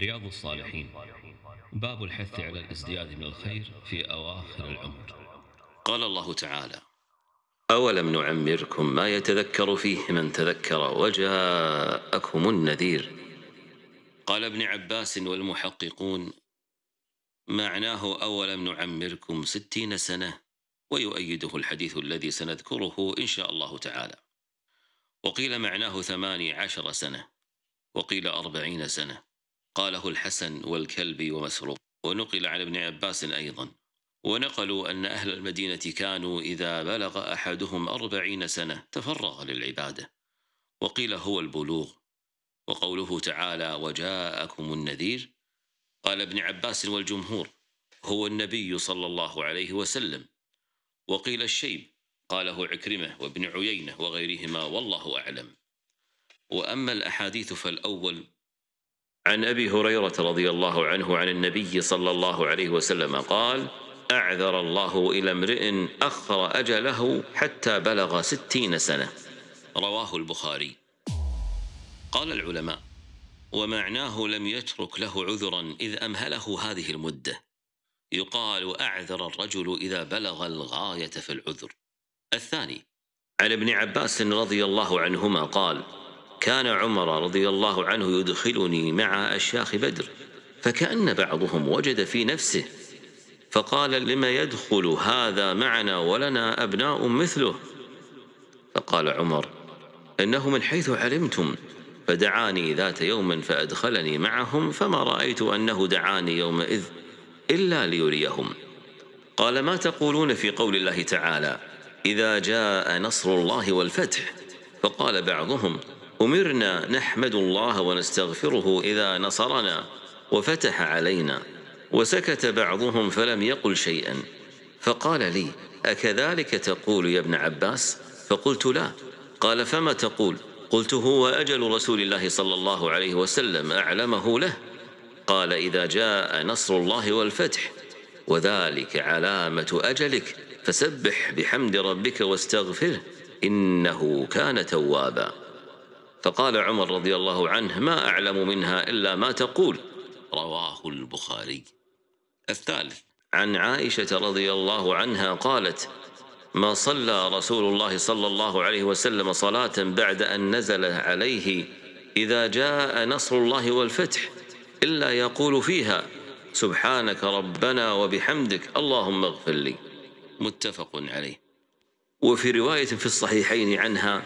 رياض الصالحين. باب الحث على الازدياد من الخير في أواخر العمر. قال الله تعالى أولم نعمركم ما يتذكر فيه من تذكر وجاءكم النذير. قال ابن عباس والمحققون معناه أولم نعمركم ستين سنة ويؤيده الحديث الذي سنذكره إن شاء الله تعالى. وقيل معناه ثماني عشر سنة وقيل أربعين سنة قاله الحسن والكلبي ومسروق ونقل عن ابن عباس أيضا. ونقلوا أن أهل المدينة كانوا إذا بلغ أحدهم أربعين سنة تفرغ للعبادة. وقيل هو البلوغ. وقوله تعالى وجاءكم النذير قال ابن عباس والجمهور هو النبي صلى الله عليه وسلم وقيل الشيب قاله عكرمة وابن عيينة وغيرهما والله أعلم وأما الأحاديث فالأول عن أبي هريرة رضي الله عنه عن النبي صلى الله عليه وسلم قال أعذر الله إلى امرئ أخر أجله حتى بلغ ستين سنة. رواه البخاري. قال العلماء ومعناه لم يترك له عذرا إذ أمهله هذه المدة. يقال أعذر الرجل إذا بلغ الغاية في العذر. الثاني عن ابن عباس رضي الله عنهما قال كان عمر رضي الله عنه يدخلني مع أشياخ بدر فكأن بعضهم وجد في نفسه فقال لما يدخل هذا معنا ولنا أبناء مثله؟ فقال عمر إنه من حيث علمتم فدعاني ذات يوم فأدخلني معهم فما رأيت أنه دعاني يومئذ إلا ليريهم. قال ما تقولون في قول الله تعالى إذا جاء نصر الله والفتح؟ فقال بعضهم أمرنا نحمد الله ونستغفره إذا نصرنا وفتح علينا وسكت بعضهم فلم يقل شيئا. فقال لي أكذلك تقول يا ابن عباس؟ فقلت لا. قال فما تقول؟ قلت هو أجل رسول الله صلى الله عليه وسلم أعلمه له. قال إذا جاء نصر الله والفتح وذلك علامة أجلك فسبح بحمد ربك واستغفره إنه كان توابا. فقال عمر رضي الله عنه ما أعلم منها إلا ما تقول. رواه البخاري. الثالث عن عائشة رضي الله عنها قالت ما صلى رسول الله صلى الله عليه وسلم صلاة بعد أن نزل عليه إذا جاء نصر الله والفتح إلا يقول فيها سبحانك ربنا وبحمدك اللهم اغفر لي. متفق عليه. وفي رواية في الصحيحين عنها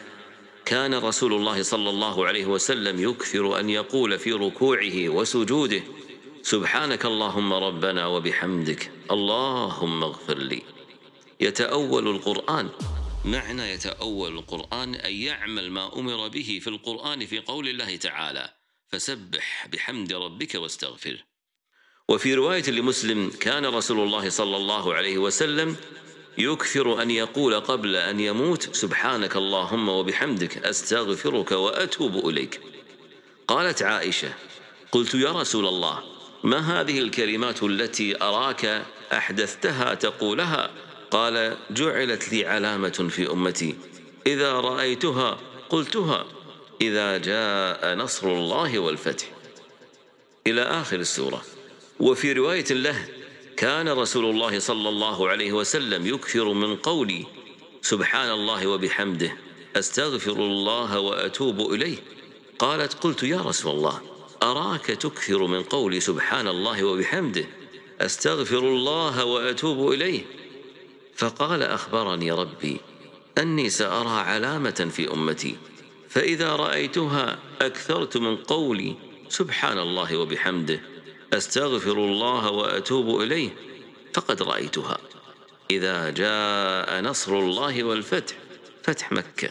كان رسول الله صلى الله عليه وسلم يكثر أن يقول في ركوعه وسجوده سبحانك اللهم ربنا وبحمدك اللهم اغفر لي. يتأول القرآن. معنى يتأول القرآن أن يعمل ما أمر به في القرآن في قول الله تعالى فسبح بحمد ربك واستغفره وفي رواية لمسلم كان رسول الله صلى الله عليه وسلم يكثر أن يقول قبل أن يموت سبحانك اللهم وبحمدك أستغفرك وأتوب إليك. قالت عائشة قلت يا رسول الله ما هذه الكلمات التي أراك أحدثتها تقولها؟ قال جعلت لي علامة في أمتي. إذا رأيتها قلتها. إذا جاء نصر الله والفتح. إلى آخر السورة. وفي رواية له كان رسول الله صلى الله عليه وسلم يكثر من قولي سبحان الله وبحمده أستغفر الله وأتوب إليه. قالت قلت يا رسول الله أراك تكثر من قولي سبحان الله وبحمده أستغفر الله وأتوب إليه. فقال أخبرني ربي أني سأرى علامة في أمتي فإذا رأيتها أكثرت من قولي سبحان الله وبحمده. أستغفر الله وأتوب إليه فقد رأيتها. إذا جاء نصر الله والفتح فتح مكة.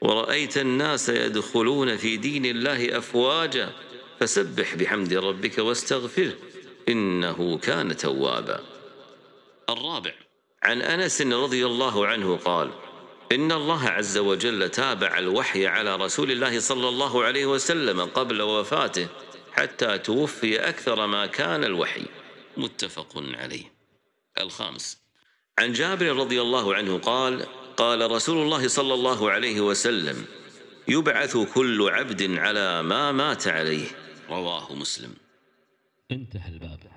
ورأيت الناس يدخلون في دين الله أفواجا فسبح بحمد ربك واستغفره إنه كان توابا. الرابع عن أنس رضي الله عنه قال إن الله عز وجل تابع الوحي على رسول الله صلى الله عليه وسلم قبل وفاته حتى توفي أكثر ما كان الوحي. متفق عليه. الخامس. عن جابر رضي الله عنه قال قال رسول الله صلى الله عليه وسلم يبعث كل عبد على ما مات عليه. رواه مسلم. انتهى الباب.